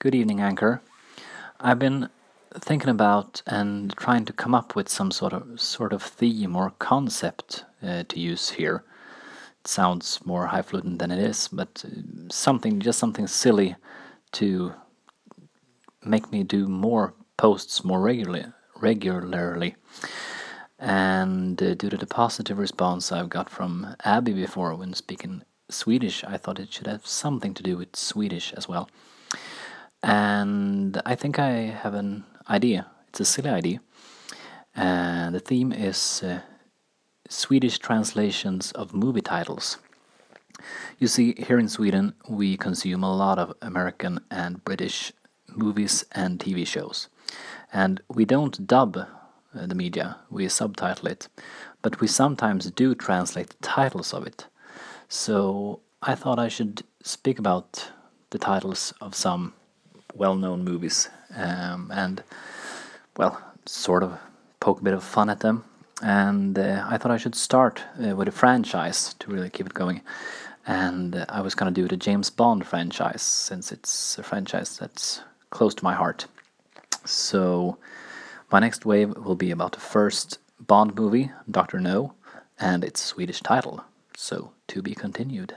Good evening, Anchor. I've been thinking about and trying to come up with some sort of sort of theme or concept uh, to use here. It sounds more highfalutin than it is, but uh, something, just something silly, to make me do more posts more regularly. Regularly, and uh, due to the positive response I've got from Abby before when speaking Swedish, I thought it should have something to do with Swedish as well. And I think I have an idea. It's a silly idea. And the theme is uh, Swedish translations of movie titles. You see, here in Sweden, we consume a lot of American and British movies and TV shows. And we don't dub uh, the media, we subtitle it. But we sometimes do translate the titles of it. So I thought I should speak about the titles of some well known movies um, and, well, sort of poke a bit of fun at them. And uh, I thought I should start uh, with a franchise to really keep it going. And uh, I was gonna do the James Bond franchise since it's a franchise that's close to my heart. So, my next wave will be about the first Bond movie, Doctor No, and its Swedish title. So, to be continued.